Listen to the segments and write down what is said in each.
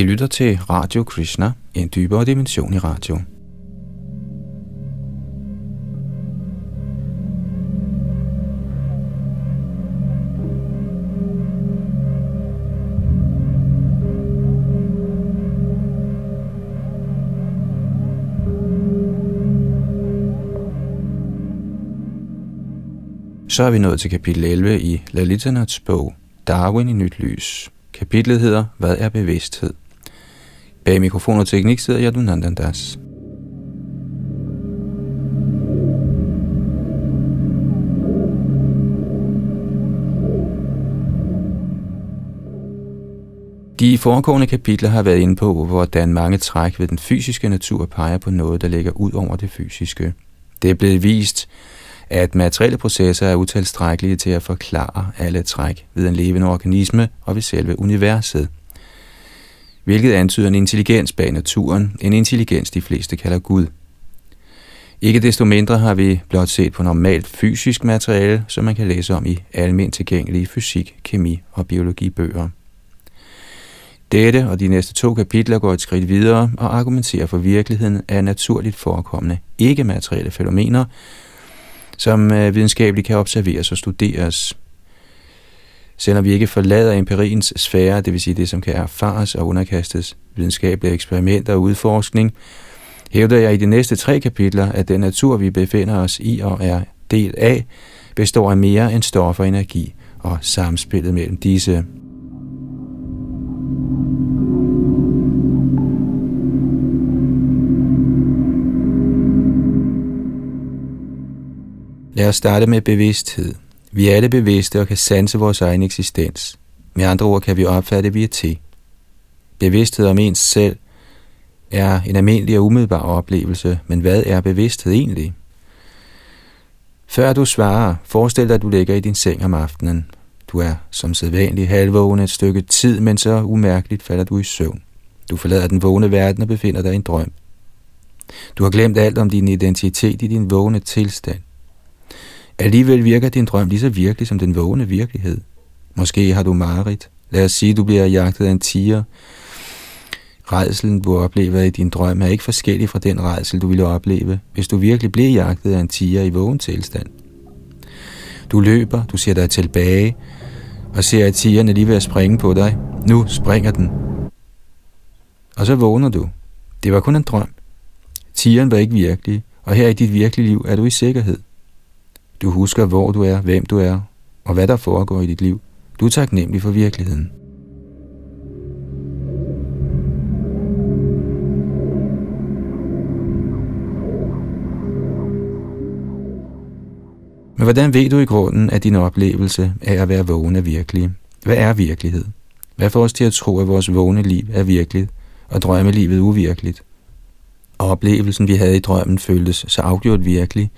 I lytter til Radio Krishna, en dybere dimension i radio. Så er vi nået til kapitel 11 i Lalitanats bog, Darwin i nyt lys. Kapitlet hedder, Hvad er bevidsthed? Bag mikrofon og teknik sidder Yadunandan Das. De foregående kapitler har været inde på, hvordan mange træk ved den fysiske natur peger på noget, der ligger ud over det fysiske. Det er blevet vist, at materielle processer er utilstrækkelige til at forklare alle træk ved en levende organisme og ved selve universet. Hvilket antyder en intelligens bag naturen, en intelligens de fleste kalder Gud. Ikke desto mindre har vi blot set på normalt fysisk materiale, som man kan læse om i almindeligt tilgængelige fysik, kemi og biologibøger. Dette og de næste to kapitler går et skridt videre og argumenterer for virkeligheden af naturligt forekommende ikke-materielle fænomener, som øh, videnskabeligt kan observeres og studeres. Selvom vi ikke forlader empiriens sfære, det vil sige det, som kan erfares og underkastes videnskabelige eksperimenter og udforskning, hævder jeg i de næste tre kapitler, at den natur, vi befinder os i og er del af, består af mere end stof og energi og samspillet mellem disse. Lad os starte med bevidsthed. Vi er alle bevidste og kan sanse vores egen eksistens. Med andre ord kan vi opfatte, at vi er til. Bevidsthed om ens selv er en almindelig og umiddelbar oplevelse, men hvad er bevidsthed egentlig? Før du svarer, forestil dig, at du ligger i din seng om aftenen. Du er som sædvanlig halvvågen et stykke tid, men så umærkeligt falder du i søvn. Du forlader den vågne verden og befinder dig i en drøm. Du har glemt alt om din identitet i din vågne tilstand. Alligevel virker din drøm lige så virkelig som den vågne virkelighed. Måske har du mareridt. Lad os sige, du bliver jagtet af en tiger. Redselen, du oplever i din drøm, er ikke forskellig fra den redsel, du ville opleve, hvis du virkelig blev jagtet af en tiger i vågen tilstand. Du løber, du ser dig tilbage, og ser, at tigeren er lige ved at springe på dig. Nu springer den. Og så vågner du. Det var kun en drøm. Tigeren var ikke virkelig, og her i dit virkelige liv er du i sikkerhed. Du husker, hvor du er, hvem du er, og hvad der foregår i dit liv. Du er taknemmelig for virkeligheden. Men hvordan ved du i grunden, at din oplevelse af at være vågen er virkelig? Hvad er virkelighed? Hvad får os til at tro, at vores vågne liv er virkeligt, og drømmelivet uvirkeligt? Og oplevelsen, vi havde i drømmen, føltes så afgjort virkelig,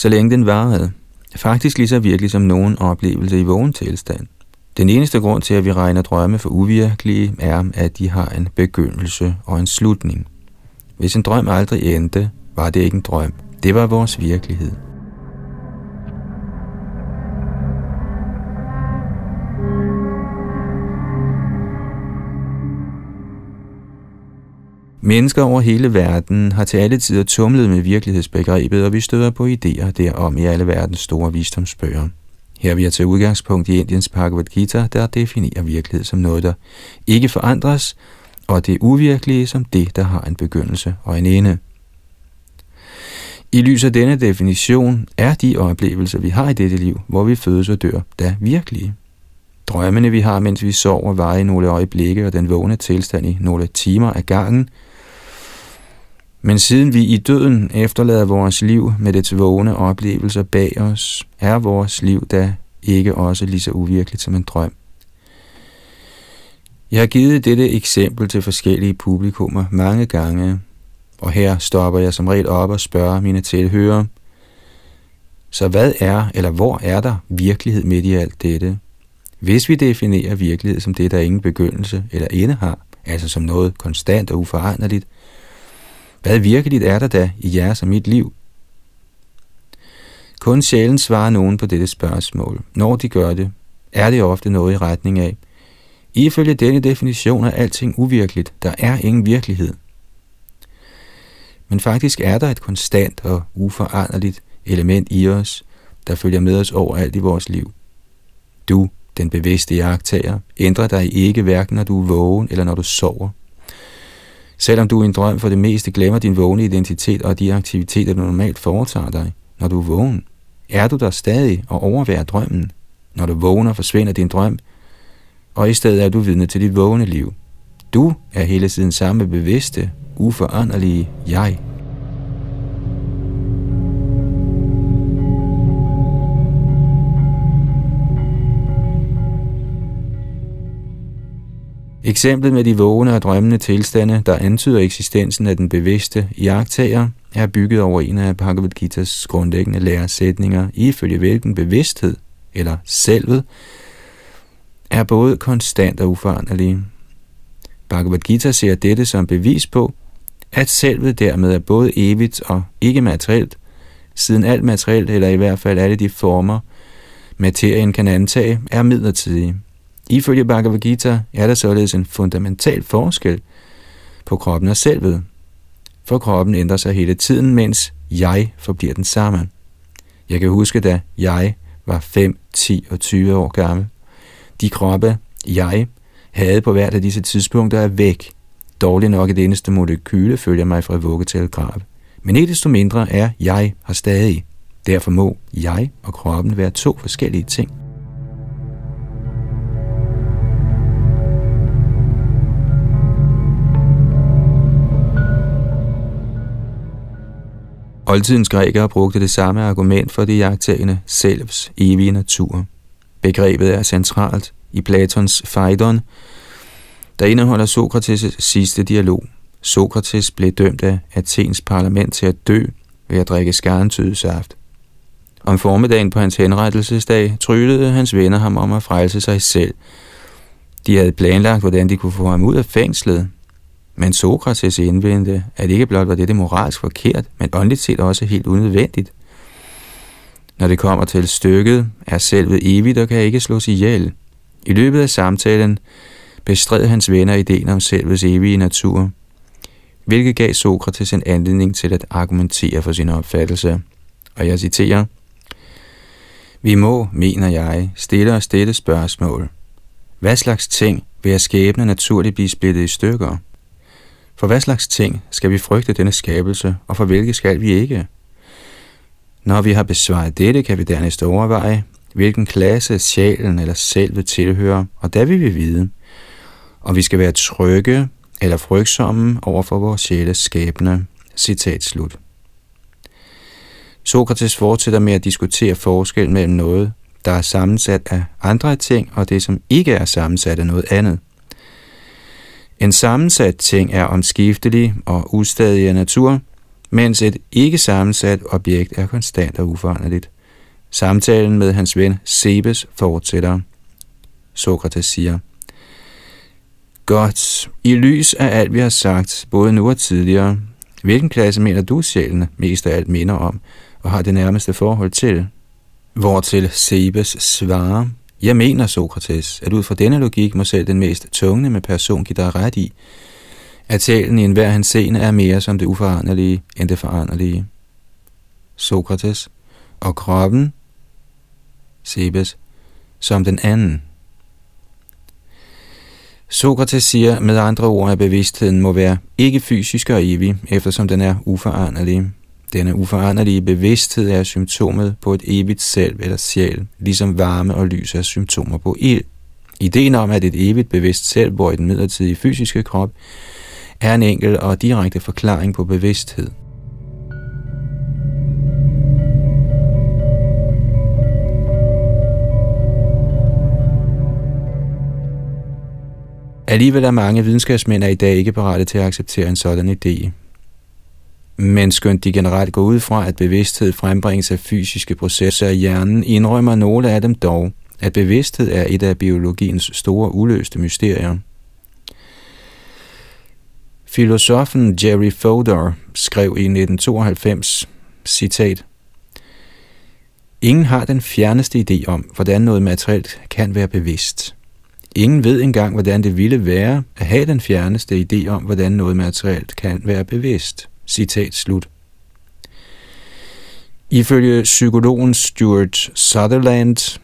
så længe den varede. Faktisk lige så virkelig som nogen oplevelse i vågen tilstand. Den eneste grund til, at vi regner drømme for uvirkelige, er, at de har en begyndelse og en slutning. Hvis en drøm aldrig endte, var det ikke en drøm. Det var vores virkelighed. Mennesker over hele verden har til alle tider tumlet med virkelighedsbegrebet, og vi støder på idéer derom i alle verdens store visdomsbøger. Her vil jeg tage udgangspunkt i Indiens Bhagavad Gita, der definerer virkelighed som noget, der ikke forandres, og det uvirkelige som det, der har en begyndelse og en ende. I lys af denne definition er de oplevelser, vi har i dette liv, hvor vi fødes og dør, da virkelige. Drømmene, vi har, mens vi sover, varer i nogle øjeblikke, og den vågne tilstand i nogle timer af gangen – men siden vi i døden efterlader vores liv med dets vågne oplevelser bag os, er vores liv da ikke også lige så uvirkeligt som en drøm. Jeg har givet dette eksempel til forskellige publikummer mange gange, og her stopper jeg som regel op og spørger mine tilhørere, så hvad er, eller hvor er der virkelighed midt i alt dette? Hvis vi definerer virkelighed som det, der ingen begyndelse eller ende har, altså som noget konstant og uforanderligt, hvad virkeligt er der da i jeres og mit liv? Kun sjældent svarer nogen på dette spørgsmål. Når de gør det, er det ofte noget i retning af, Ifølge denne definition er alting uvirkeligt. Der er ingen virkelighed. Men faktisk er der et konstant og uforanderligt element i os, der følger med os overalt i vores liv. Du, den bevidste jagttager, ændrer dig ikke hverken når du er vågen eller når du sover. Selvom du i en drøm for det meste glemmer din vågne identitet og de aktiviteter, du normalt foretager dig, når du er vågen, er du der stadig og overværer drømmen. Når du vågner, forsvinder din drøm, og i stedet er du vidne til dit vågne liv. Du er hele tiden samme bevidste, uforanderlige jeg. Eksemplet med de vågne og drømmende tilstande, der antyder eksistensen af den bevidste jagttager, er bygget over en af Bhagavad Gita's grundlæggende læresætninger, ifølge hvilken bevidsthed, eller selvet, er både konstant og uforanderlig. Bhagavad Gita ser dette som bevis på, at selvet dermed er både evigt og ikke materielt, siden alt materielt, eller i hvert fald alle de former, materien kan antage, er midlertidige. Ifølge Bhagavad Gita er der således en fundamental forskel på kroppen og selvet. For kroppen ændrer sig hele tiden, mens jeg forbliver den samme. Jeg kan huske, da jeg var 5, 10 og 20 år gammel. De kroppe, jeg havde på hvert af disse tidspunkter er væk. Dårligt nok et eneste molekyle følger mig fra vugge til grav. Men ikke desto mindre er jeg her stadig. Derfor må jeg og kroppen være to forskellige ting. Oldtidens grækere brugte det samme argument for det jagtagende selvs evige natur. Begrebet er centralt i Platons Phaidon, der indeholder Sokrates' sidste dialog. Sokrates blev dømt af Athens parlament til at dø ved at drikke skarntydesaft. Om formiddagen på hans henrettelsesdag tryllede hans venner ham om at frelse sig selv. De havde planlagt, hvordan de kunne få ham ud af fængslet, men Sokrates indvendte, at ikke blot var det moralsk forkert, men åndeligt set også helt unødvendigt. Når det kommer til stykket, er selvet evigt og kan ikke slås ihjel. I løbet af samtalen bestred hans venner ideen om selvets evige natur, hvilket gav Sokrates en anledning til at argumentere for sin opfattelse. Og jeg citerer, Vi må, mener jeg, stille os dette spørgsmål. Hvad slags ting vil jeg skæbne naturligt blive splittet i stykker? For hvad slags ting skal vi frygte denne skabelse, og for hvilke skal vi ikke? Når vi har besvaret dette, kan vi dernæst overveje, hvilken klasse sjælen eller selvet tilhører, og der vil vi vide, om vi skal være trygge eller frygtsomme over for vores sjæles skæbne. Citat slut. Sokrates fortsætter med at diskutere forskel mellem noget, der er sammensat af andre ting, og det, som ikke er sammensat af noget andet – en sammensat ting er omskiftelig og ustadig af natur, mens et ikke sammensat objekt er konstant og uforanderligt. Samtalen med hans ven Sebes fortsætter. Sokrates siger, Godt, i lys af alt, vi har sagt, både nu og tidligere, hvilken klasse mener du sjælen mest af alt minder om, og har det nærmeste forhold til? Hvortil Sebes svarer, jeg mener, Sokrates, at ud fra denne logik må selv den mest tungne med person give dig ret i, at sjælen i enhver hans scene er mere som det uforanderlige end det foranderlige. Sokrates og kroppen, Sebes, som den anden. Sokrates siger med andre ord, at bevidstheden må være ikke fysisk og evig, eftersom den er uforanderlig. Denne uforanderlige bevidsthed er symptomet på et evigt selv eller sjæl, ligesom varme og lys er symptomer på ild. Ideen om, at et evigt bevidst selv bor i den midlertidige fysiske krop, er en enkel og direkte forklaring på bevidsthed. Alligevel er mange videnskabsmænd i dag ikke parate til at acceptere en sådan idé. Men skønt de generelt går ud fra, at bevidsthed frembringes af fysiske processer i hjernen, indrømmer nogle af dem dog, at bevidsthed er et af biologiens store uløste mysterier. Filosofen Jerry Fodor skrev i 1992, citat, Ingen har den fjerneste idé om, hvordan noget materielt kan være bevidst. Ingen ved engang, hvordan det ville være at have den fjerneste idé om, hvordan noget materielt kan være bevidst. Citat slut. Ifølge psykologen Stuart Sutherland,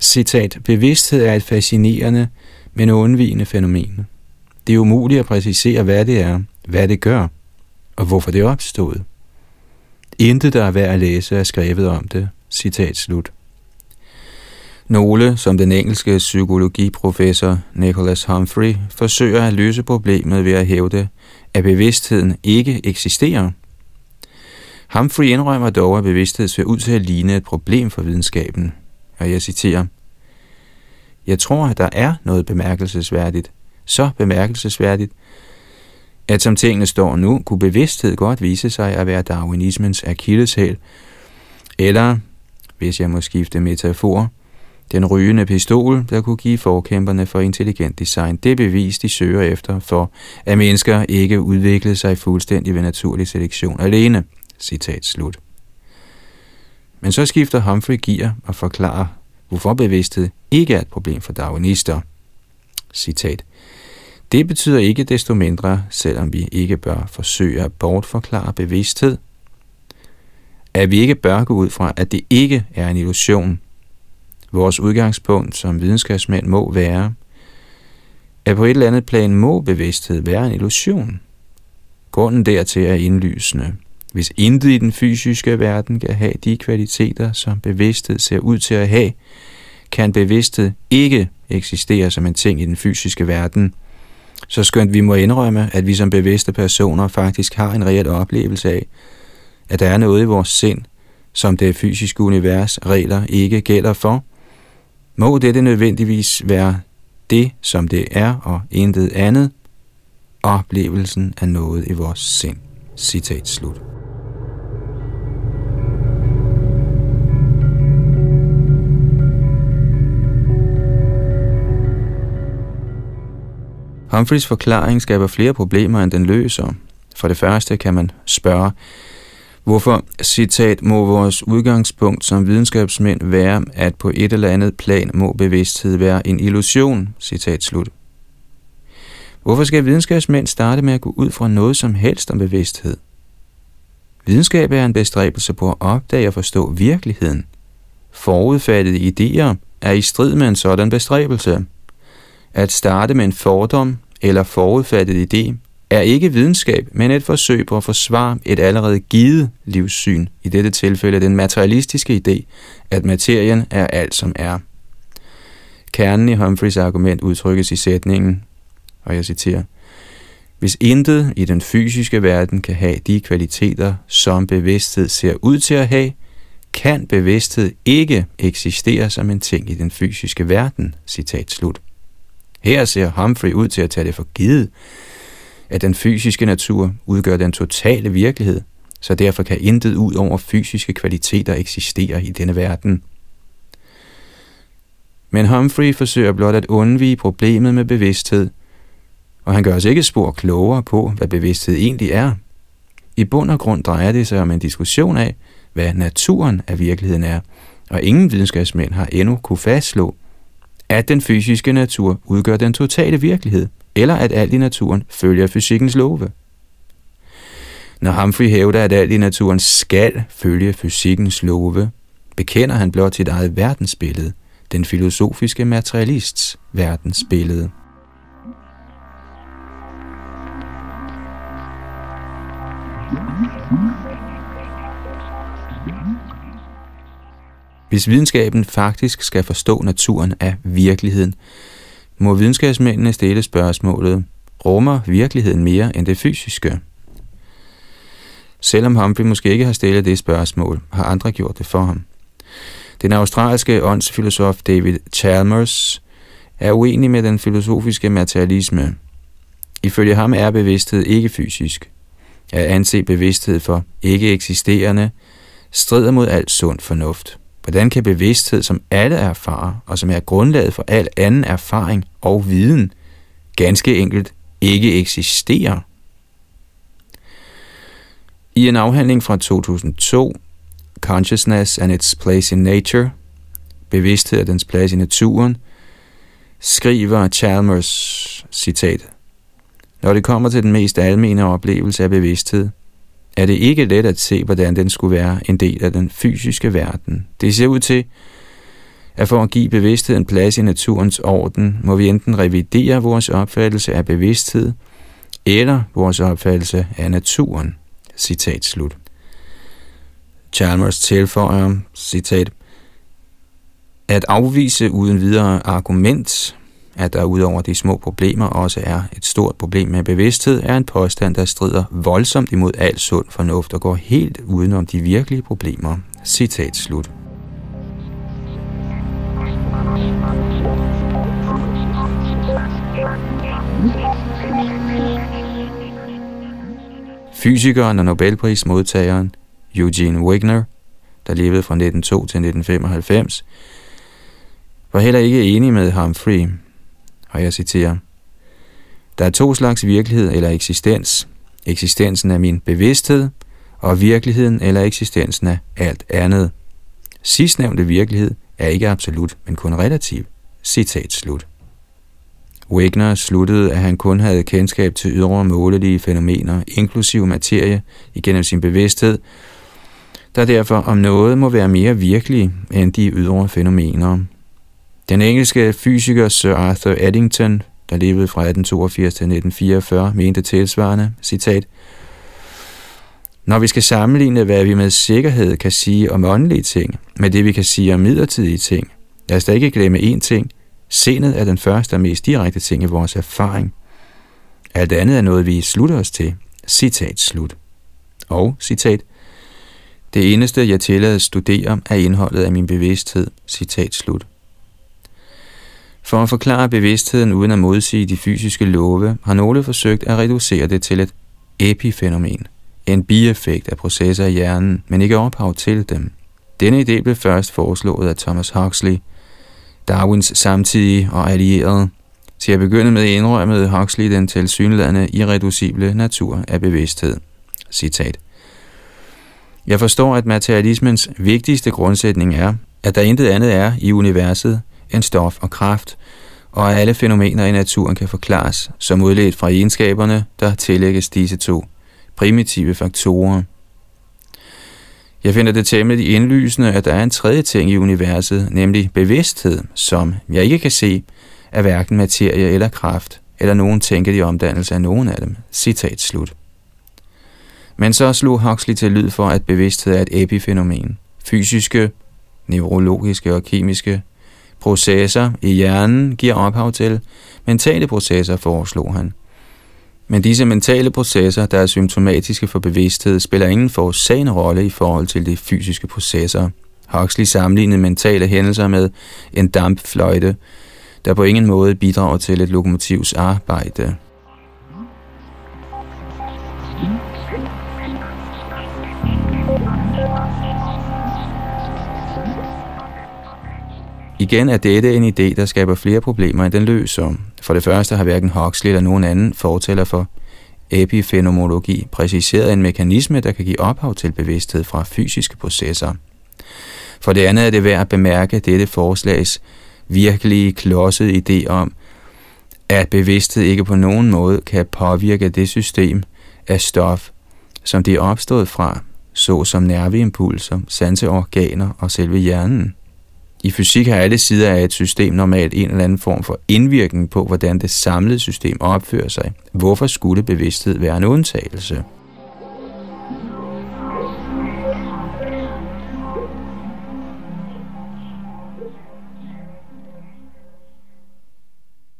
citat, bevidsthed er et fascinerende, men undvigende fænomen. Det er umuligt at præcisere, hvad det er, hvad det gør, og hvorfor det er opstået. Intet, der er værd at læse, er skrevet om det. Citat slut. Nogle, som den engelske psykologiprofessor Nicholas Humphrey, forsøger at løse problemet ved at hævde, at bevidstheden ikke eksisterer. Humphrey indrømmer dog, at bevidsthed ser ud til at ligne et problem for videnskaben. Og jeg citerer, Jeg tror, at der er noget bemærkelsesværdigt, så bemærkelsesværdigt, at som tingene står nu, kunne bevidsthed godt vise sig at være darwinismens akilleshæl, eller, hvis jeg må skifte metafor, den rygende pistol, der kunne give forkæmperne for intelligent design, det bevis, de søger efter for, at mennesker ikke udviklede sig fuldstændig ved naturlig selektion alene. Citat slut. Men så skifter Humphrey gear og forklarer, hvorfor bevidsthed ikke er et problem for darwinister. Citat. Det betyder ikke desto mindre, selvom vi ikke bør forsøge at bortforklare bevidsthed, at vi ikke bør gå ud fra, at det ikke er en illusion. Vores udgangspunkt som videnskabsmænd må være, at på et eller andet plan må bevidsthed være en illusion. Grunden dertil er indlysende. Hvis intet i den fysiske verden kan have de kvaliteter, som bevidsthed ser ud til at have, kan bevidsthed ikke eksistere som en ting i den fysiske verden – så skønt vi må indrømme, at vi som bevidste personer faktisk har en reel oplevelse af, at der er noget i vores sind, som det fysiske univers regler ikke gælder for, må dette nødvendigvis være det, som det er, og intet andet, oplevelsen af noget i vores sind. Citat slut. Humphreys forklaring skaber flere problemer, end den løser. For det første kan man spørge, hvorfor, citat, må vores udgangspunkt som videnskabsmænd være, at på et eller andet plan må bevidsthed være en illusion, citat slut. Hvorfor skal videnskabsmænd starte med at gå ud fra noget som helst om bevidsthed? Videnskab er en bestræbelse på at opdage og forstå virkeligheden. Forudfattede idéer er i strid med en sådan bestræbelse. At starte med en fordom eller forudfattet idé er ikke videnskab, men et forsøg på at forsvare et allerede givet livssyn, i dette tilfælde den materialistiske idé, at materien er alt som er. Kernen i Humphreys argument udtrykkes i sætningen, og jeg citerer, Hvis intet i den fysiske verden kan have de kvaliteter, som bevidsthed ser ud til at have, kan bevidsthed ikke eksistere som en ting i den fysiske verden. Citat slut. Her ser Humphrey ud til at tage det for givet, at den fysiske natur udgør den totale virkelighed, så derfor kan intet ud over fysiske kvaliteter eksistere i denne verden. Men Humphrey forsøger blot at undvige problemet med bevidsthed, og han gør os ikke spor klogere på, hvad bevidsthed egentlig er. I bund og grund drejer det sig om en diskussion af, hvad naturen af virkeligheden er, og ingen videnskabsmænd har endnu kunne fastslå, at den fysiske natur udgør den totale virkelighed, eller at alt i naturen følger fysikkens love. Når Humphrey hævder, at alt i naturen skal følge fysikkens love, bekender han blot sit eget verdensbillede, den filosofiske materialists verdensbillede. Hvis videnskaben faktisk skal forstå naturen af virkeligheden, må videnskabsmændene stille spørgsmålet, rummer virkeligheden mere end det fysiske? Selvom Humphrey måske ikke har stillet det spørgsmål, har andre gjort det for ham. Den australske åndsfilosof David Chalmers er uenig med den filosofiske materialisme. Ifølge ham er bevidsthed ikke fysisk. At anse bevidsthed for ikke eksisterende strider mod alt sund fornuft. Hvordan kan bevidsthed, som alle erfarer, og som er grundlaget for al anden erfaring og viden, ganske enkelt ikke eksistere? I en afhandling fra 2002, Consciousness and its Place in Nature, bevidsthed og dens plads i naturen, skriver Chalmers, citat, Når det kommer til den mest almene oplevelse af bevidsthed, er det ikke let at se, hvordan den skulle være en del af den fysiske verden. Det ser ud til, at for at give bevidstheden plads i naturens orden, må vi enten revidere vores opfattelse af bevidsthed, eller vores opfattelse af naturen. Citat slut. Chalmers tilføjer, citat, at afvise uden videre argument, at der udover de små problemer også er et stort problem med bevidsthed, er en påstand, der strider voldsomt imod al sund fornuft og går helt udenom de virkelige problemer. Citat slut. Fysikeren og Nobelprismodtageren Eugene Wigner, der levede fra 1902 til 1995, var heller ikke enig med Humphrey, og jeg citerer, Der er to slags virkelighed eller eksistens. Eksistensen er min bevidsthed, og virkeligheden eller eksistensen er alt andet. Sidstnævnte virkelighed er ikke absolut, men kun relativ. Citat slut. Wagner sluttede, at han kun havde kendskab til ydre målelige fænomener, inklusive materie, igennem sin bevidsthed, der derfor om noget må være mere virkelig end de ydre fænomener. Den engelske fysiker Sir Arthur Eddington, der levede fra 1882 til 1944, mente tilsvarende, citat, Når vi skal sammenligne, hvad vi med sikkerhed kan sige om åndelige ting, med det vi kan sige om midlertidige ting, lad os da ikke glemme én ting. Sindet er den første og mest direkte ting i vores erfaring. Alt andet er noget, vi slutter os til. Citat slut. Og, citat, det eneste, jeg tillader at studere, er indholdet af min bevidsthed. Citat slut. For at forklare bevidstheden uden at modsige de fysiske love, har nogle forsøgt at reducere det til et epifænomen, en bieffekt af processer i hjernen, men ikke ophav til dem. Denne idé blev først foreslået af Thomas Huxley, Darwins samtidige og allierede. Til at begynde med indrømmede Huxley den tilsyneladende irreducible natur af bevidsthed. Citat. Jeg forstår, at materialismens vigtigste grundsætning er, at der intet andet er i universet end stof og kraft, og at alle fænomener i naturen kan forklares som udledt fra egenskaberne, der tillægges disse to primitive faktorer. Jeg finder det temmelig indlysende, at der er en tredje ting i universet, nemlig bevidsthed, som jeg ikke kan se, af hverken materie eller kraft, eller nogen tænker i omdannelse af nogen af dem. Citat slut. Men så slog Huxley til lyd for, at bevidsthed er et epifænomen. Fysiske, neurologiske og kemiske processer i hjernen giver ophav til mentale processer, foreslog han. Men disse mentale processer, der er symptomatiske for bevidsthed, spiller ingen forårsagende rolle i forhold til de fysiske processer. Huxley sammenlignede mentale hændelser med en dampfløjte, der på ingen måde bidrager til et lokomotivs arbejde. Igen er dette en idé, der skaber flere problemer, end den løser. For det første har hverken Huxley eller nogen anden fortæller for epifænomenologi præciseret en mekanisme, der kan give ophav til bevidsthed fra fysiske processer. For det andet er det værd at bemærke dette forslags virkelige klodsede idé om, at bevidsthed ikke på nogen måde kan påvirke det system af stof, som det er opstået fra, såsom nerveimpulser, sanseorganer og selve hjernen. I fysik har alle sider af et system normalt en eller anden form for indvirkning på, hvordan det samlede system opfører sig. Hvorfor skulle bevidsthed være en undtagelse?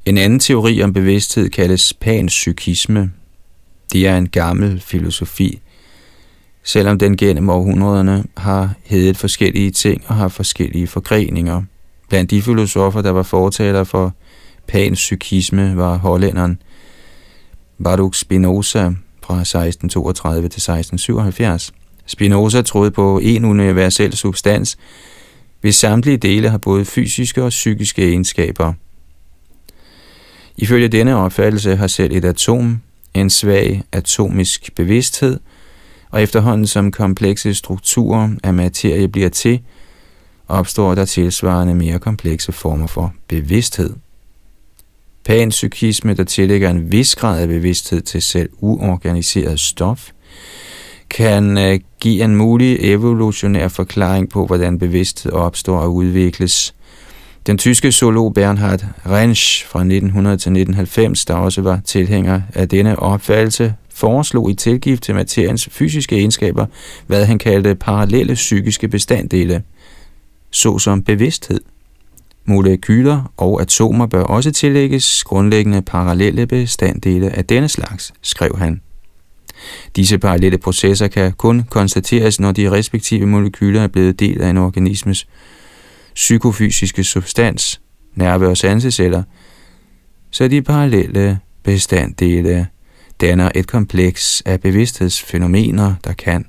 En anden teori om bevidsthed kaldes panpsykisme. Det er en gammel filosofi, selvom den gennem århundrederne har heddet forskellige ting og har forskellige forgreninger. Blandt de filosofer, der var fortaler for panpsykisme, var hollænderen Baruch Spinoza fra 1632 til 1677. Spinoza troede på en universel substans, hvis samtlige dele har både fysiske og psykiske egenskaber. Ifølge denne opfattelse har selv et atom en svag atomisk bevidsthed – og efterhånden som komplekse strukturer af materie bliver til, opstår der tilsvarende mere komplekse former for bevidsthed. Panpsykisme, der tillægger en vis grad af bevidsthed til selv uorganiseret stof, kan øh, give en mulig evolutionær forklaring på, hvordan bevidsthed opstår og udvikles. Den tyske zoolog Bernhard Rensch fra 1900 til 1990, der også var tilhænger af denne opfattelse, foreslog i tilgift til materiens fysiske egenskaber, hvad han kaldte parallelle psykiske bestanddele, såsom bevidsthed. Molekyler og atomer bør også tillægges grundlæggende parallelle bestanddele af denne slags, skrev han. Disse parallelle processer kan kun konstateres, når de respektive molekyler er blevet del af en organismes psykofysiske substans, nerve- og sanseceller, så de parallelle bestanddele danner et kompleks af bevidsthedsfænomener, der kan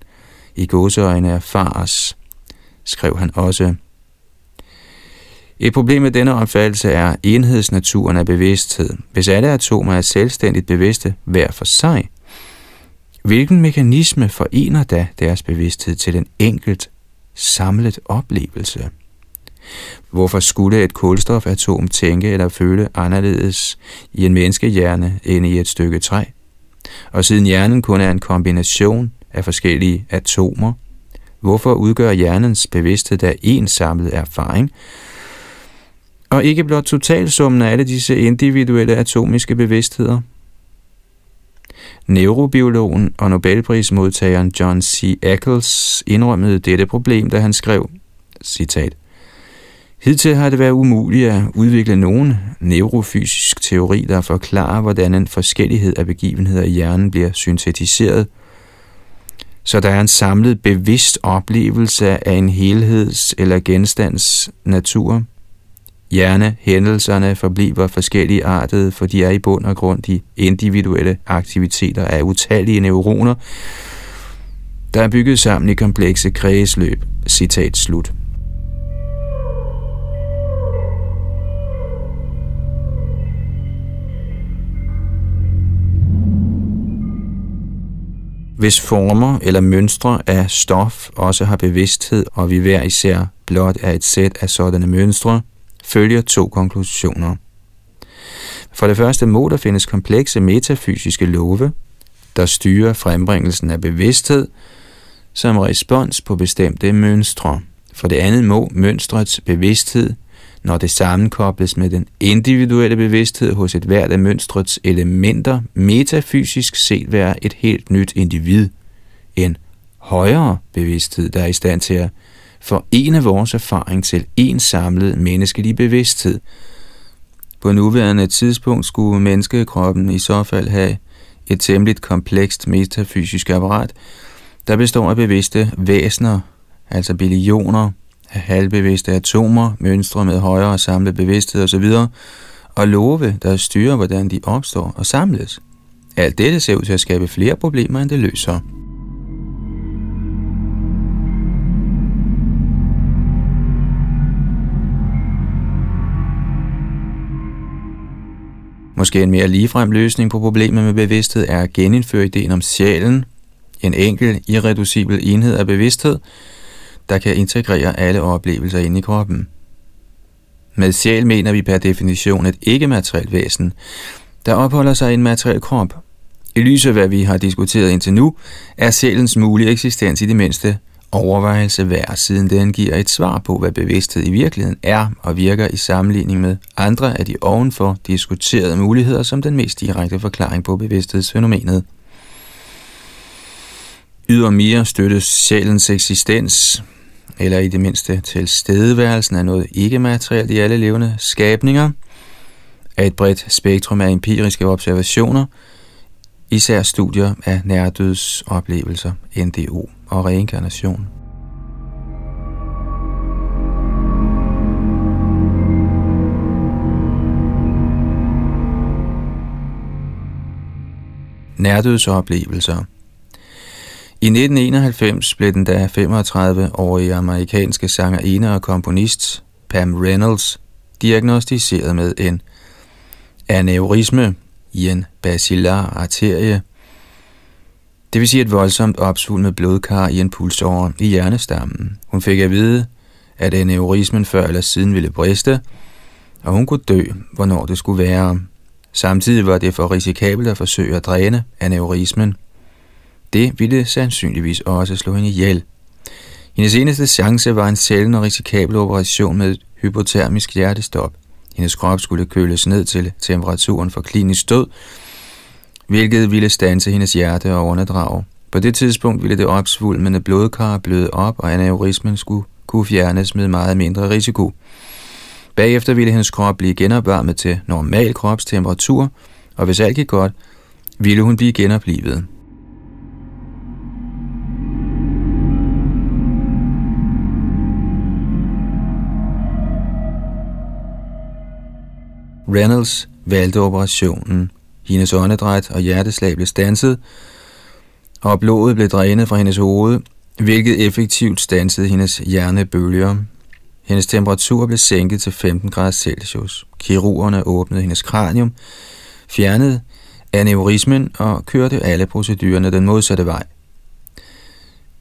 i godseøjne erfares, skrev han også. Et problem med denne opfattelse er enhedsnaturen af bevidsthed. Hvis alle atomer er selvstændigt bevidste hver for sig, hvilken mekanisme forener da deres bevidsthed til en enkelt samlet oplevelse? Hvorfor skulle et kulstofatom tænke eller føle anderledes i en menneskehjerne end i et stykke træ? Og siden hjernen kun er en kombination af forskellige atomer, hvorfor udgør hjernens bevidsthed da en samlet erfaring, og ikke blot totalsummen af alle disse individuelle atomiske bevidstheder? Neurobiologen og Nobelprismodtageren John C. Eccles indrømmede dette problem, da han skrev, citat, Hidtil har det været umuligt at udvikle nogen neurofysisk teori, der forklarer, hvordan en forskellighed af begivenheder i hjernen bliver syntetiseret, så der er en samlet bevidst oplevelse af en helheds- eller genstands natur. Hjernehændelserne forbliver forskellige artede, for de er i bund og grund de individuelle aktiviteter af utallige neuroner, der er bygget sammen i komplekse kredsløb. Citat slut. Hvis former eller mønstre af stof også har bevidsthed, og vi hver især blot er et sæt af sådanne mønstre, følger to konklusioner. For det første må der findes komplekse metafysiske love, der styrer frembringelsen af bevidsthed som respons på bestemte mønstre. For det andet må mønstrets bevidsthed når det sammenkobles med den individuelle bevidsthed hos et hvert af mønstrets elementer, metafysisk set være et helt nyt individ. En højere bevidsthed, der er i stand til at forene vores erfaring til en samlet menneskelig bevidsthed. På nuværende tidspunkt skulle menneskekroppen i så fald have et temmelig komplekst metafysisk apparat, der består af bevidste væsener, altså billioner af halvbevidste atomer, mønstre med højere samlet bevidsthed osv., og love, der styrer, hvordan de opstår og samles. Alt dette ser ud til at skabe flere problemer, end det løser. Måske en mere ligefrem løsning på problemet med bevidsthed er at genindføre ideen om sjælen, en enkel, irreducibel enhed af bevidsthed, der kan integrere alle oplevelser ind i kroppen. Med sjæl mener vi per definition et ikke-materielt væsen, der opholder sig i en materiel krop. I lyset af hvad vi har diskuteret indtil nu, er sjælens mulige eksistens i det mindste overvejelse værd, siden den giver et svar på, hvad bevidsthed i virkeligheden er og virker i sammenligning med andre af de ovenfor diskuterede muligheder som den mest direkte forklaring på bevidsthedsfænomenet. Ydermere støttes sjælens eksistens eller i det mindste tilstedeværelsen af noget ikke-materielt i alle levende skabninger, af et bredt spektrum af empiriske observationer, især studier af nærdødsoplevelser, NDO og reinkarnation. Nærdødsoplevelser – i 1991 blev den da 35-årige amerikanske sangerinde og komponist Pam Reynolds diagnostiseret med en aneurisme i en basilar arterie, det vil sige et voldsomt opsvulmet blodkar i en pulsåre i hjernestammen. Hun fik at vide, at aneurismen før eller siden ville briste, og hun kunne dø, hvornår det skulle være. Samtidig var det for risikabelt at forsøge at dræne aneurismen. Det ville sandsynligvis også slå hende ihjel. Hendes eneste chance var en sjælden og risikabel operation med et hypotermisk hjertestop. Hendes krop skulle køles ned til temperaturen for klinisk død, hvilket ville stanse hendes hjerte og underdrage. På det tidspunkt ville det opsvulmende blodkar bløde op, og aneurismen skulle kunne fjernes med meget mindre risiko. Bagefter ville hendes krop blive genopvarmet til normal kropstemperatur, og hvis alt gik godt, ville hun blive genoplivet. Reynolds valgte operationen. Hendes åndedræt og hjerteslag blev stanset, og blodet blev drænet fra hendes hoved, hvilket effektivt stansede hendes hjernebølger. Hendes temperatur blev sænket til 15 grader Celsius. Kirurgerne åbnede hendes kranium, fjernede aneurismen og kørte alle procedurerne den modsatte vej.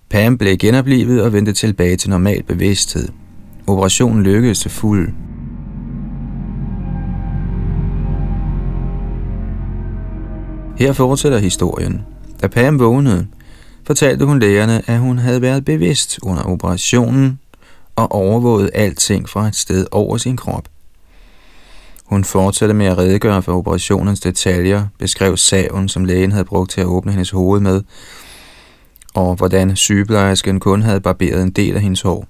Pam blev genoplivet og vendte tilbage til normal bevidsthed. Operationen lykkedes til fuld. Her fortsætter historien. Da Pam vågnede, fortalte hun lægerne, at hun havde været bevidst under operationen og overvåget alting fra et sted over sin krop. Hun fortsatte med at redegøre for operationens detaljer, beskrev saven, som lægen havde brugt til at åbne hendes hoved med, og hvordan sygeplejersken kun havde barberet en del af hendes hår.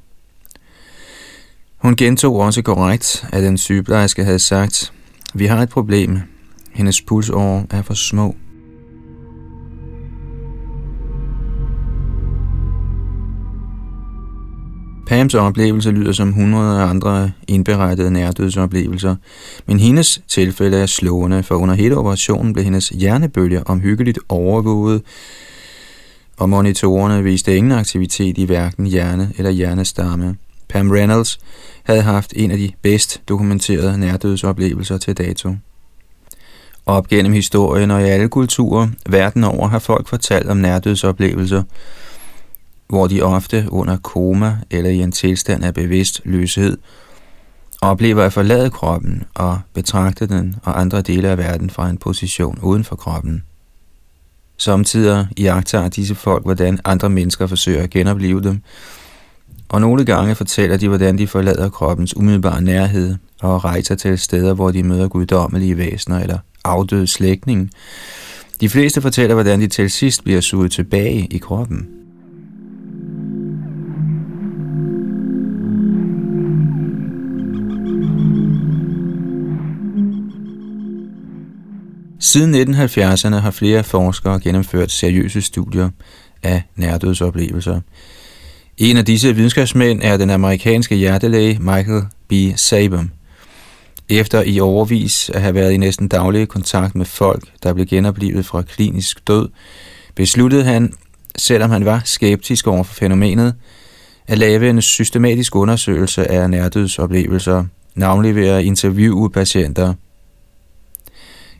Hun gentog også korrekt, at den sygeplejerske havde sagt, vi har et problem. Hendes pulsår er for små. Pams oplevelse lyder som hundrede andre indberettede nærdødsoplevelser, men hendes tilfælde er slående, for under hele operationen blev hendes hjernebølger omhyggeligt overvåget, og monitorerne viste ingen aktivitet i hverken hjerne eller hjernestamme. Pam Reynolds havde haft en af de bedst dokumenterede nærdødsoplevelser til dato. Op gennem historien og i alle kulturer verden over har folk fortalt om nærdødsoplevelser, hvor de ofte under koma eller i en tilstand af bevidst løshed oplever at forlade kroppen og betragte den og andre dele af verden fra en position uden for kroppen. Samtidig iagtager disse folk, hvordan andre mennesker forsøger at genopleve dem, og nogle gange fortæller de, hvordan de forlader kroppens umiddelbare nærhed og rejser til steder, hvor de møder guddommelige væsener eller afdøde slægtning. De fleste fortæller, hvordan de til sidst bliver suget tilbage i kroppen. Siden 1970'erne har flere forskere gennemført seriøse studier af nærdødsoplevelser. En af disse videnskabsmænd er den amerikanske hjertelæge Michael B. Sabum. Efter i overvis at have været i næsten daglig kontakt med folk, der blev genoplevet fra klinisk død, besluttede han, selvom han var skeptisk over for fænomenet, at lave en systematisk undersøgelse af nærdødsoplevelser, navnlig ved at interviewe patienter –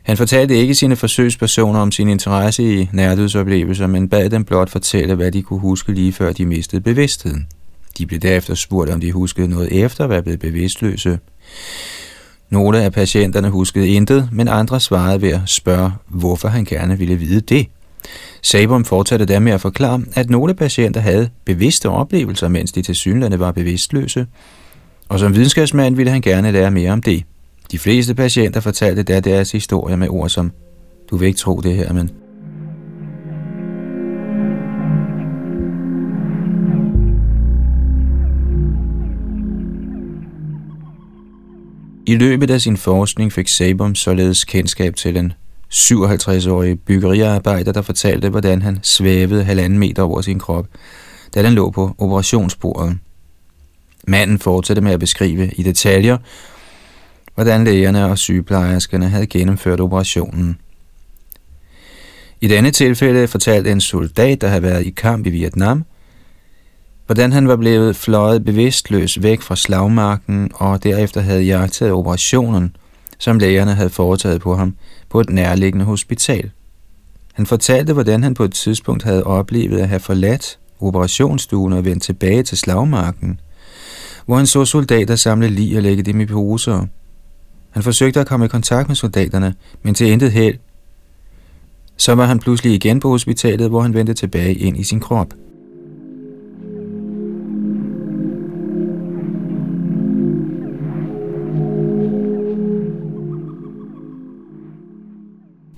han fortalte ikke sine forsøgspersoner om sin interesse i nærdødsoplevelser, men bad dem blot fortælle, hvad de kunne huske lige før de mistede bevidstheden. De blev derefter spurgt, om de huskede noget efter at være blevet bevidstløse. Nogle af patienterne huskede intet, men andre svarede ved at spørge, hvorfor han gerne ville vide det. Sabum fortsatte der med at forklare, at nogle patienter havde bevidste oplevelser, mens de til synlande var bevidstløse, og som videnskabsmand ville han gerne lære mere om det. De fleste patienter fortalte der deres historie med ord som, du vil ikke tro det her, men... I løbet af sin forskning fik Sabum således kendskab til en 57-årig byggeriarbejder, der fortalte, hvordan han svævede halvanden meter over sin krop, da den lå på operationsbordet. Manden fortsatte med at beskrive i detaljer, hvordan lægerne og sygeplejerskerne havde gennemført operationen. I denne tilfælde fortalte en soldat, der havde været i kamp i Vietnam, hvordan han var blevet fløjet bevidstløs væk fra slagmarken og derefter havde jagtet operationen, som lægerne havde foretaget på ham på et nærliggende hospital. Han fortalte, hvordan han på et tidspunkt havde oplevet at have forladt operationsstuen og vendt tilbage til slagmarken, hvor han så soldater samle lig og lægge dem i poser – Han forsøgte at komme i kontakt med soldaterne, men til intet held. Så var han pludselig igen på hospitalet, hvor han vendte tilbage ind i sin krop.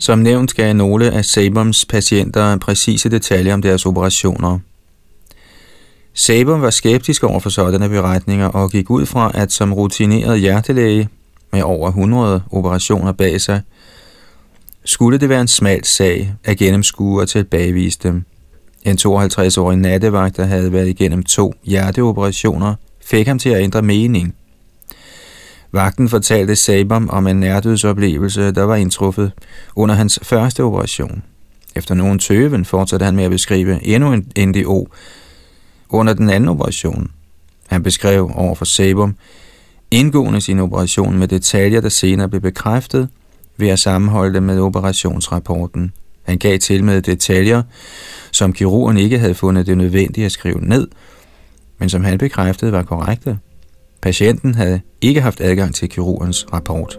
Som nævnt gav nogle af Sabums patienter præcise detaljer om deres operationer. Sabum var skeptisk over for sådanne beretninger og gik ud fra, at som rutineret hjertelæge med over 100 operationer bag sig, skulle det være en smal sag at gennemskue og tilbagevise dem. En 52-årig nattevagt, der havde været igennem to hjerteoperationer, fik ham til at ændre mening – Vagten fortalte Sabam om en nærdødsoplevelse, der var indtruffet under hans første operation. Efter nogen tøven fortsatte han med at beskrive endnu en NDO under den anden operation. Han beskrev over for Sabum indgående sin operation med detaljer, der senere blev bekræftet ved at sammenholde det med operationsrapporten. Han gav til med detaljer, som kirurgen ikke havde fundet det nødvendigt at skrive ned, men som han bekræftede var korrekte. Patienten havde ikke haft adgang til kirurgens rapport.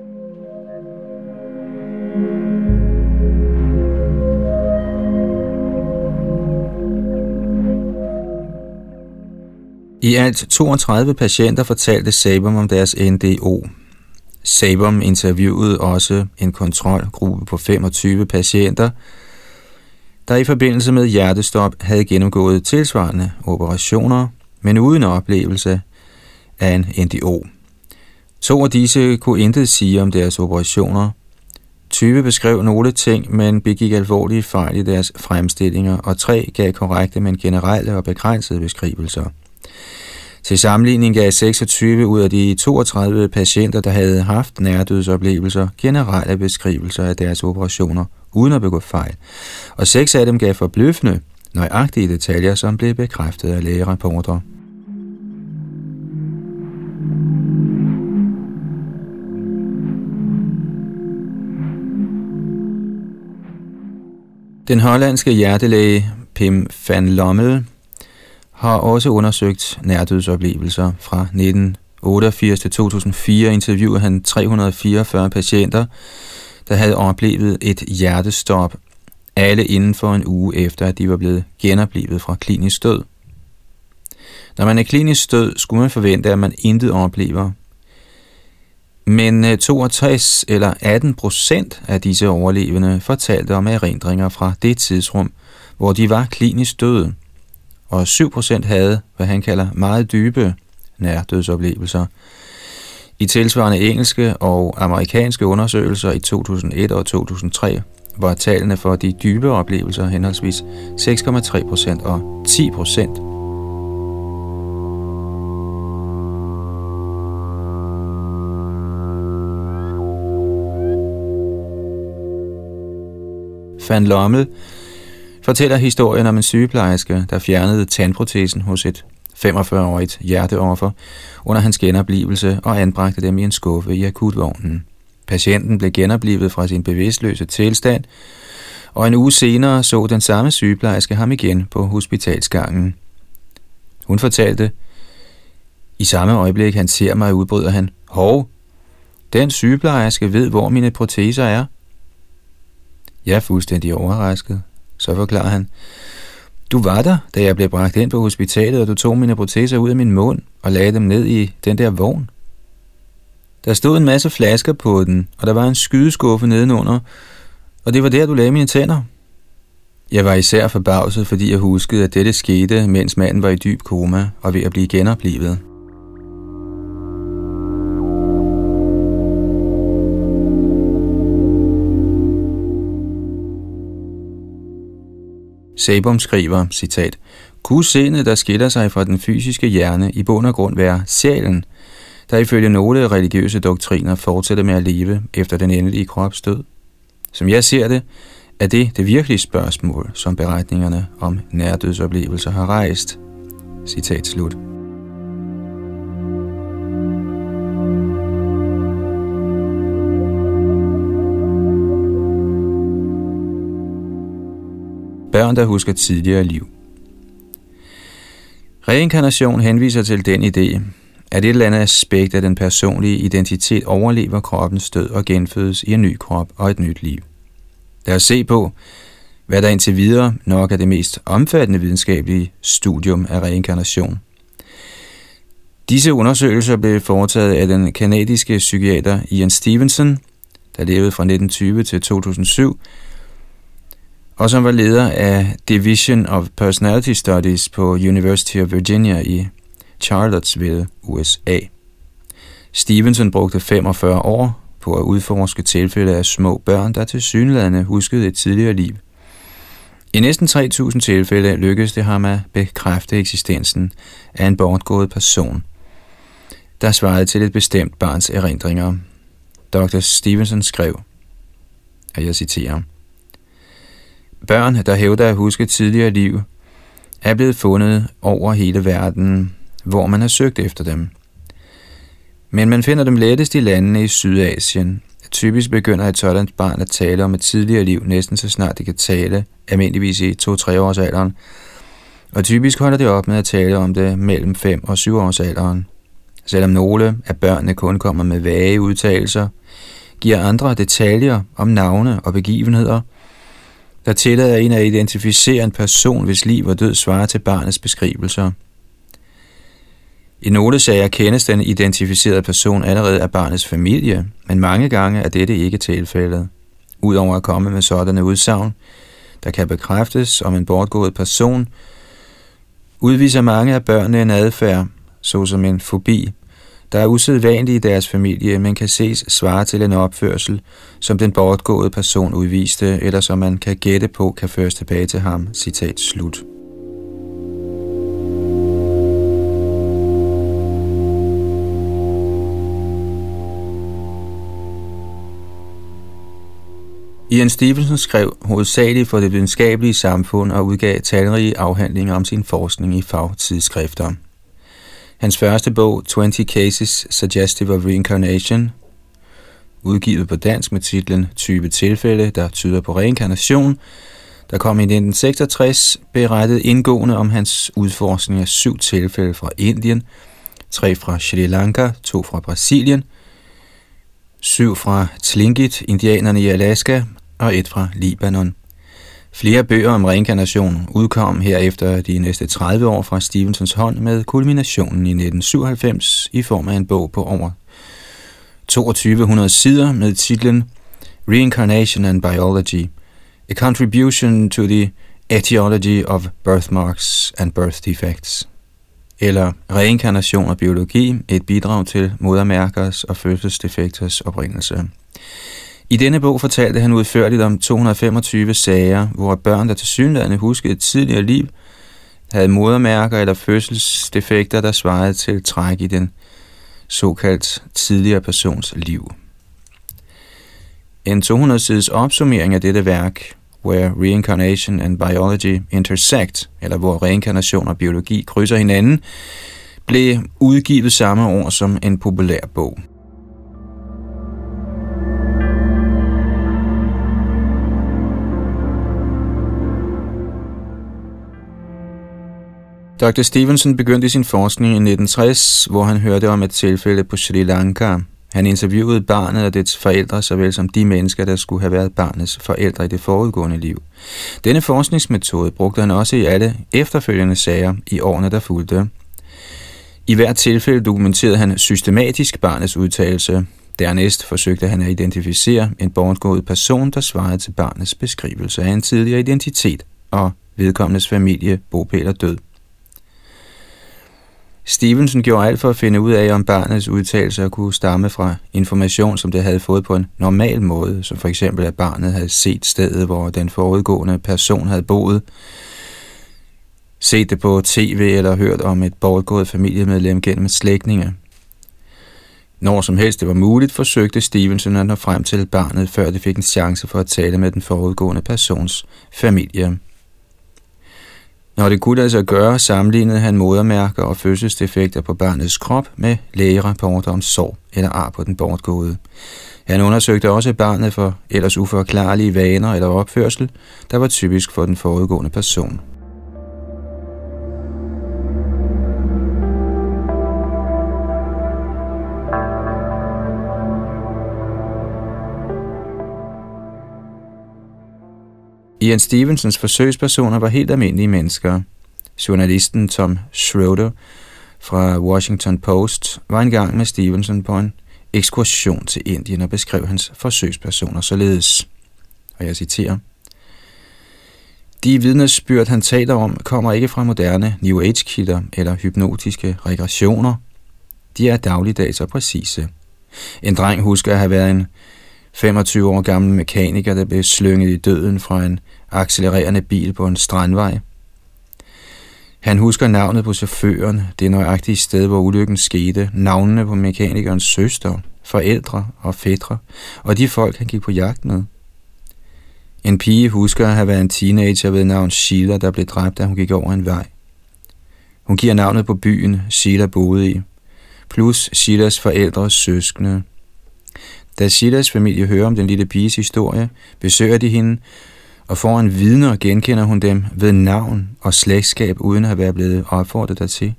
I alt 32 patienter fortalte Sabum om deres NDO. Sabum interviewede også en kontrolgruppe på 25 patienter, der i forbindelse med hjertestop havde gennemgået tilsvarende operationer, men uden oplevelse af en NDO. To af disse kunne intet sige om deres operationer. 20 beskrev nogle ting, men begik alvorlige fejl i deres fremstillinger, og tre gav korrekte, men generelle og begrænsede beskrivelser. Til sammenligning gav 26 ud af de 32 patienter, der havde haft nærdødsoplevelser, generelle beskrivelser af deres operationer, uden at begå fejl, og seks af dem gav forbløffende, nøjagtige detaljer, som blev bekræftet af lægerapporter. Den hollandske hjertelæge Pim van Lommel har også undersøgt nærdødsoplevelser. Fra 1988 til 2004 interviewede han 344 patienter, der havde oplevet et hjertestop, alle inden for en uge efter, at de var blevet genoplevet fra klinisk død. Når man er klinisk død, skulle man forvente, at man intet oplever. Men øh, 62 eller 18 procent af disse overlevende fortalte om erindringer fra det tidsrum, hvor de var klinisk døde, og 7 procent havde, hvad han kalder meget dybe nærdødsoplevelser. I tilsvarende engelske og amerikanske undersøgelser i 2001 og 2003 var tallene for de dybe oplevelser henholdsvis 6,3 procent og 10 procent. Van Lommel fortæller historien om en sygeplejerske, der fjernede tandprotesen hos et 45-årigt hjerteoffer under hans genoplivelse og anbragte dem i en skuffe i akutvognen. Patienten blev genoplevet fra sin bevidstløse tilstand, og en uge senere så den samme sygeplejerske ham igen på hospitalsgangen. Hun fortalte, i samme øjeblik han ser mig, udbryder han, Hov, den sygeplejerske ved, hvor mine proteser er. Jeg er fuldstændig overrasket. Så forklarer han, du var der, da jeg blev bragt ind på hospitalet, og du tog mine proteser ud af min mund og lagde dem ned i den der vogn. Der stod en masse flasker på den, og der var en skydeskuffe nedenunder, og det var der, du lagde mine tænder. Jeg var især forbavset, fordi jeg huskede, at dette skete, mens manden var i dyb koma og ved at blive genoplevet. Sabum skriver, citat, Kunne sindet, der skiller sig fra den fysiske hjerne, i bund og grund være sjælen, der ifølge nogle religiøse doktriner fortsætter med at leve efter den endelige krops død? Som jeg ser det, er det det virkelige spørgsmål, som beretningerne om nærdødsoplevelser har rejst. Citat slut. Børn, der husker tidligere liv. Reinkarnation henviser til den idé, at et eller andet aspekt af den personlige identitet overlever kroppens død og genfødes i en ny krop og et nyt liv. Lad os se på, hvad der indtil videre nok er det mest omfattende videnskabelige studium af reinkarnation. Disse undersøgelser blev foretaget af den kanadiske psykiater Ian Stevenson, der levede fra 1920 til 2007, og som var leder af Division of Personality Studies på University of Virginia i Charlottesville, USA. Stevenson brugte 45 år på at udforske tilfælde af små børn, der til synlædende huskede et tidligere liv. I næsten 3.000 tilfælde lykkedes det ham at bekræfte eksistensen af en bortgået person, der svarede til et bestemt barns erindringer. Dr. Stevenson skrev, og jeg citerer, Børn, der hævder at huske tidligere liv, er blevet fundet over hele verden, hvor man har søgt efter dem. Men man finder dem lettest i landene i Sydasien. Typisk begynder et sådan barn at tale om et tidligere liv, næsten så snart det kan tale, almindeligvis i 2-3 års alderen. Og typisk holder det op med at tale om det mellem 5 og 7 års alderen. Selvom nogle af børnene kun kommer med vage udtalelser, giver andre detaljer om navne og begivenheder, der tillader en at identificere en person, hvis liv og død svarer til barnets beskrivelser. I nogle sager kendes den identificerede person allerede af barnets familie, men mange gange er dette ikke tilfældet. Udover at komme med sådanne udsagn, der kan bekræftes om en bortgået person, udviser mange af børnene en adfærd, såsom en fobi, der er usædvanlig i deres familie, men kan ses svare til en opførsel, som den bortgåede person udviste, eller som man kan gætte på kan føres tilbage til ham. Citat slut. Ian Stevenson skrev hovedsageligt for det videnskabelige samfund og udgav talrige afhandlinger om sin forskning i fagtidsskrifter. Hans første bog, 20 Cases Suggestive of Reincarnation, udgivet på dansk med titlen Type tilfælde, der tyder på reinkarnation, der kom i 1966, berettede indgående om hans udforskning af syv tilfælde fra Indien, tre fra Sri Lanka, to fra Brasilien, syv fra Tlingit, indianerne i Alaska, og et fra Libanon. Flere bøger om reinkarnation udkom herefter de næste 30 år fra Stevensons hånd med kulminationen i 1997 i form af en bog på over 2200 sider med titlen Reincarnation and Biology – A Contribution to the Etiology of Birthmarks and Birth Defects eller Reinkarnation og biologi, et bidrag til modermærkers og fødselsdefekters oprindelse. I denne bog fortalte han udførligt om 225 sager, hvor børn, der til synligheden huskede et tidligere liv, havde modermærker eller fødselsdefekter, der svarede til træk i den såkaldt tidligere persons liv. En 200-sides opsummering af dette værk, Where Reincarnation and Biology Intersect, eller hvor reinkarnation og biologi krydser hinanden, blev udgivet samme år som en populær bog. Dr. Stevenson begyndte sin forskning i 1960, hvor han hørte om et tilfælde på Sri Lanka. Han interviewede barnet og dets forældre, såvel som de mennesker, der skulle have været barnets forældre i det forudgående liv. Denne forskningsmetode brugte han også i alle efterfølgende sager i årene, der fulgte. I hvert tilfælde dokumenterede han systematisk barnets udtalelse. Dernæst forsøgte han at identificere en bortgået person, der svarede til barnets beskrivelse af en tidligere identitet og vedkommendes familie, bopæl og død. Stevenson gjorde alt for at finde ud af, om barnets udtalelser kunne stamme fra information, som det havde fået på en normal måde, som for eksempel at barnet havde set stedet, hvor den forudgående person havde boet, set det på tv eller hørt om et bortgået familiemedlem gennem slægtninge. Når som helst det var muligt, forsøgte Stevenson at nå frem til barnet, før det fik en chance for at tale med den forudgående persons familie. Når det kunne lade sig gøre, sammenlignede han modermærker og fødselsdefekter på barnets krop med lægerapporter om sår eller ar på den bortgåede. Han undersøgte også barnet for ellers uforklarlige vaner eller opførsel, der var typisk for den forudgående person. Ian Stevensons forsøgspersoner var helt almindelige mennesker. Journalisten Tom Schroeder fra Washington Post var engang med Stevenson på en ekskursion til Indien og beskrev hans forsøgspersoner således. Og jeg citerer. De vidnesbyrd, han taler om, kommer ikke fra moderne New Age-kilder eller hypnotiske regressioner. De er dagligdags og præcise. En dreng husker at have været en 25 år gammel mekaniker, der blev slynget i døden fra en accelererende bil på en strandvej. Han husker navnet på chaufføren, det nøjagtige sted, hvor ulykken skete, navnene på mekanikernes søster, forældre og fædre, og de folk, han gik på jagt med. En pige husker at have været en teenager ved navn Sheila, der blev dræbt, da hun gik over en vej. Hun giver navnet på byen, Sheila boede i, plus Sheilas forældres søskende. Da Silas familie hører om den lille piges historie, besøger de hende, og får en vidner genkender hun dem ved navn og slægtskab, uden at være blevet opfordret dertil.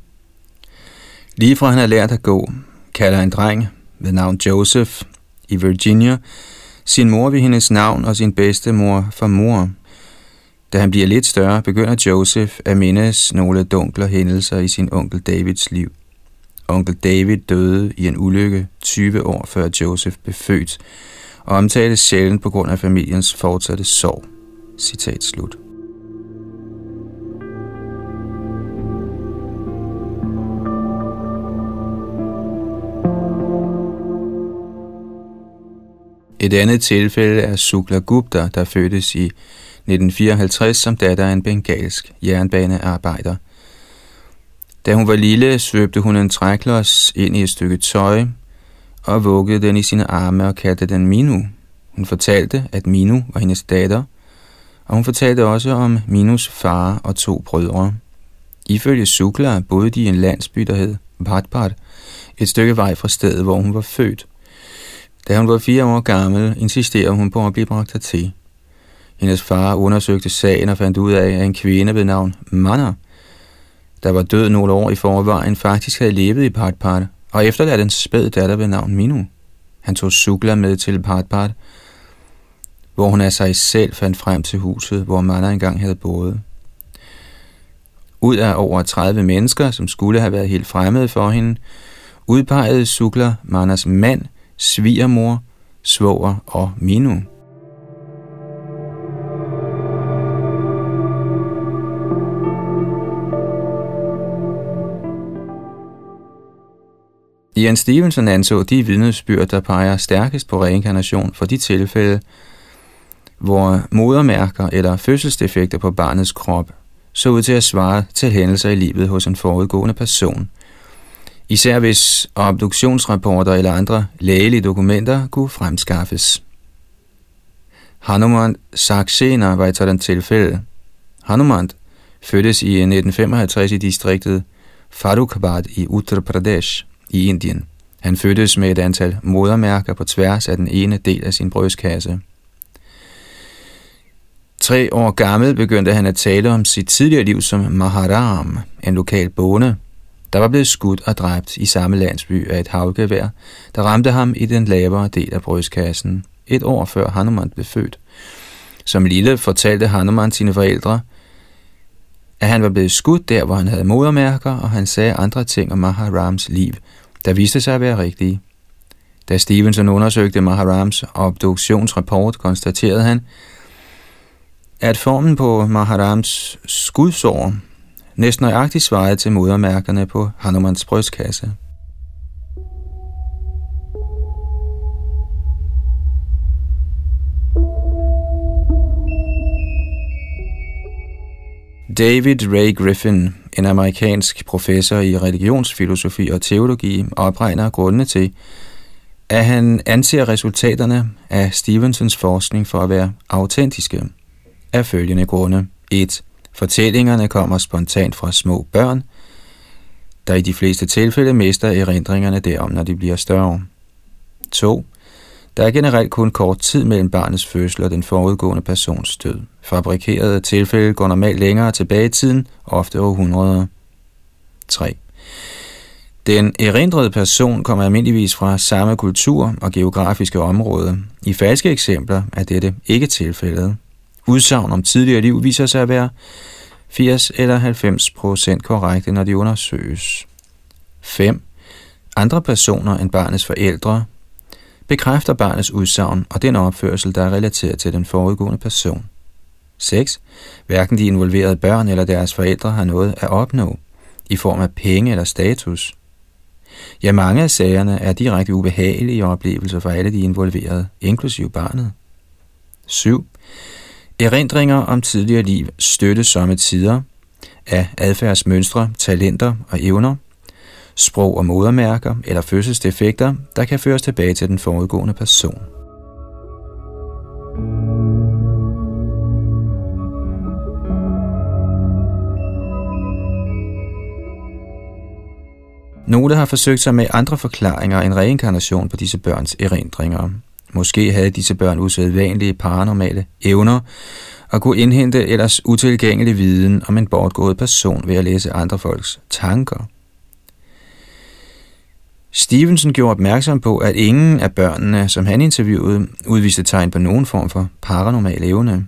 Lige fra han har lært at gå, kalder en dreng ved navn Joseph i Virginia sin mor ved hendes navn og sin bedstemor for mor. Da han bliver lidt større, begynder Joseph at mindes nogle dunkle hændelser i sin onkel Davids liv. Onkel David døde i en ulykke 20 år før Joseph blev født, og omtales sjældent på grund af familiens fortsatte sorg. Citat slut. Et andet tilfælde er Sukla Gupta, der fødtes i 1954 som datter af en bengalsk jernbanearbejder. Da hun var lille, svøbte hun en træklods ind i et stykke tøj og vuggede den i sine arme og kaldte den Minu. Hun fortalte, at Minu var hendes datter, og hun fortalte også om Minus far og to brødre. Ifølge Sukla boede de i en landsby, der hed Bhatpat, et stykke vej fra stedet, hvor hun var født. Da hun var fire år gammel, insisterede hun på at blive bragt til. Hendes far undersøgte sagen og fandt ud af, at en kvinde ved navn Manner der var død nogle år i forvejen, faktisk havde levet i Bhatpat, og efterladt en spæd datter ved navn Minu. Han tog Sukla med til Bhatpat, hvor hun af sig selv fandt frem til huset, hvor Manna engang havde boet. Ud af over 30 mennesker, som skulle have været helt fremmede for hende, udpegede Sukla Manas mand, svigermor, svoger og Minu. Ian Stevenson anså de vidnesbyrd, der peger stærkest på reinkarnation for de tilfælde, hvor modermærker eller fødselsdefekter på barnets krop så ud til at svare til hændelser i livet hos en forudgående person. Især hvis obduktionsrapporter eller andre lægelige dokumenter kunne fremskaffes. Hanuman Saxena var et sådan tilfælde. Hanuman fødtes i 1955 i distriktet Farukabad i Uttar Pradesh i Indien. Han fødtes med et antal modermærker på tværs af den ene del af sin brystkasse. Tre år gammel begyndte han at tale om sit tidligere liv som Maharam, en lokal bonde, der var blevet skudt og dræbt i samme landsby af et havgevær, der ramte ham i den lavere del af brystkassen, et år før Hanuman blev født. Som lille fortalte Hanuman sine forældre, at han var blevet skudt der, hvor han havde modermærker, og han sagde andre ting om Maharams liv, der viste sig at være rigtige. Da Stevenson undersøgte Maharams obduktionsrapport, konstaterede han, at formen på Maharams skudsår næsten nøjagtigt svarede til modermærkerne på Hanumans brystkasse. David Ray Griffin, en amerikansk professor i religionsfilosofi og teologi, opregner grundene til, at han anser resultaterne af Stevensons forskning for at være autentiske af følgende grunde. 1. Fortællingerne kommer spontant fra små børn, der i de fleste tilfælde mister erindringerne derom, når de bliver større. 2. Der er generelt kun kort tid mellem barnets fødsel og den forudgående persons død. Fabrikerede tilfælde går normalt længere tilbage i tiden, ofte århundreder. 3. Den erindrede person kommer almindeligvis fra samme kultur og geografiske område. I falske eksempler er dette ikke tilfældet. udsagn om tidligere liv viser sig at være 80 eller 90 procent korrekte, når de undersøges. 5. Andre personer end barnets forældre bekræfter barnets udsagn og den opførsel, der er relateret til den foregående person. 6. Hverken de involverede børn eller deres forældre har noget at opnå i form af penge eller status. Ja, mange af sagerne er direkte ubehagelige oplevelser for alle de involverede, inklusive barnet. 7. Erindringer om tidligere liv støttes som tider af adfærdsmønstre, talenter og evner, sprog og modermærker eller fødselsdefekter, der kan føres tilbage til den foregående person. Nogle har forsøgt sig med andre forklaringer end reinkarnation på disse børns erindringer. Måske havde disse børn usædvanlige paranormale evner og kunne indhente ellers utilgængelig viden om en bortgået person ved at læse andre folks tanker. Stevenson gjorde opmærksom på, at ingen af børnene, som han interviewede, udviste tegn på nogen form for paranormal evne.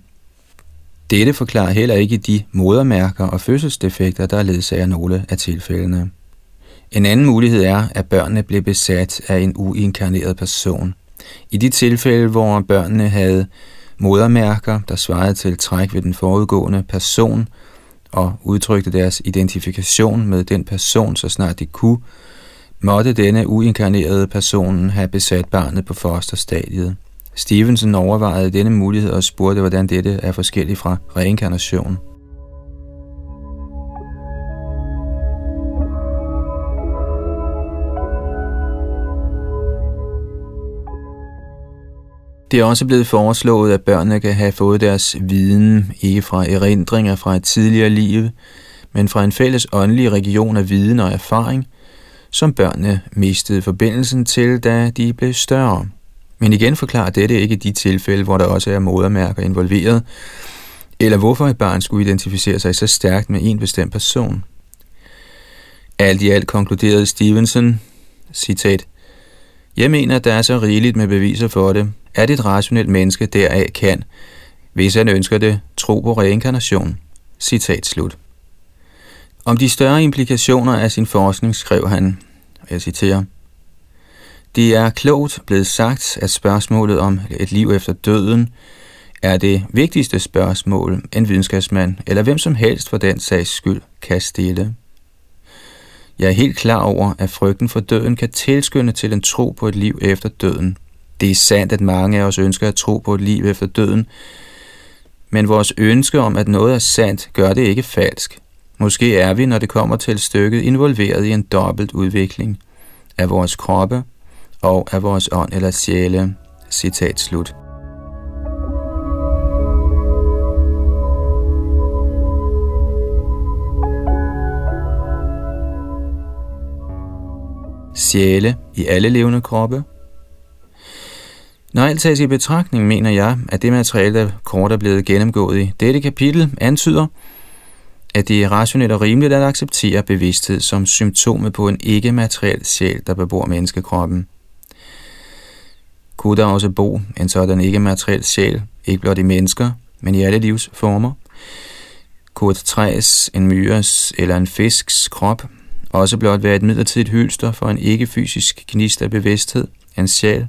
Dette forklarer heller ikke de modermærker og fødselsdefekter, der ledsager nogle af tilfældene. En anden mulighed er, at børnene blev besat af en uinkarneret person. I de tilfælde, hvor børnene havde modermærker, der svarede til træk ved den forudgående person, og udtrykte deres identifikation med den person, så snart de kunne, måtte denne uinkarnerede person have besat barnet på fosterstadiet. Stevenson overvejede denne mulighed og spurgte, hvordan dette er forskelligt fra reinkarnation. Det er også blevet foreslået, at børnene kan have fået deres viden ikke fra erindringer fra et tidligere liv, men fra en fælles åndelig region af viden og erfaring, som børnene mistede forbindelsen til, da de blev større. Men igen forklarer dette ikke de tilfælde, hvor der også er modermærker involveret, eller hvorfor et barn skulle identificere sig så stærkt med en bestemt person. Alt i alt konkluderede Stevenson, citat, Jeg mener, at der er så rigeligt med beviser for det, at et rationelt menneske deraf kan, hvis han ønsker det, tro på reinkarnation. Citat slut. Om de større implikationer af sin forskning skrev han, og jeg citerer, Det er klogt blevet sagt, at spørgsmålet om et liv efter døden er det vigtigste spørgsmål, en videnskabsmand eller hvem som helst for den sags skyld kan stille. Jeg er helt klar over, at frygten for døden kan tilskynde til en tro på et liv efter døden. Det er sandt, at mange af os ønsker at tro på et liv efter døden, men vores ønske om, at noget er sandt, gør det ikke falsk. Måske er vi, når det kommer til stykket, involveret i en dobbelt udvikling af vores kroppe og af vores ånd eller sjæle. Citat slut. Sjæle i alle levende kroppe. Når alt tages i betragtning, mener jeg, at det materiale, der kort er blevet gennemgået i dette kapitel, antyder, at det er rationelt og rimeligt at acceptere bevidsthed som symptomet på en ikke-materiel sjæl, der bebor menneskekroppen. Kunne der også bo en sådan ikke-materiel sjæl, ikke blot i mennesker, men i alle livs former? Kunne et træs, en myres eller en fisks krop også blot være et midlertidigt hylster for en ikke-fysisk gnist af bevidsthed, en sjæl?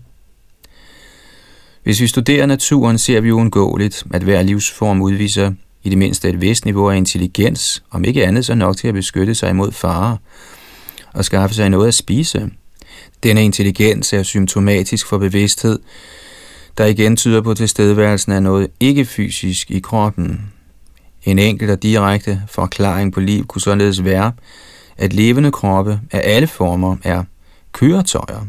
Hvis vi studerer naturen, ser vi uundgåeligt, at hver livsform udviser i det mindste et vist niveau af intelligens, om ikke andet så nok til at beskytte sig imod fare og skaffe sig noget at spise. Denne intelligens er symptomatisk for bevidsthed, der igen tyder på tilstedeværelsen af noget ikke-fysisk i kroppen. En enkelt og direkte forklaring på liv kunne således være, at levende kroppe af alle former er køretøjer,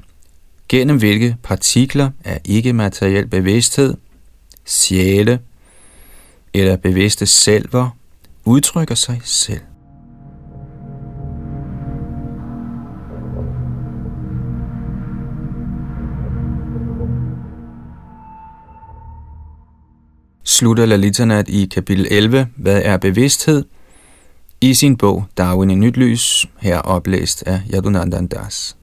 gennem hvilke partikler af ikke-materiel bevidsthed, sjæle, eller bevidste selver udtrykker sig selv. slutter Lalitanat i kapitel 11, Hvad er bevidsthed? i sin bog Darwin i nyt lys, her oplæst af Yadunandandas. Das.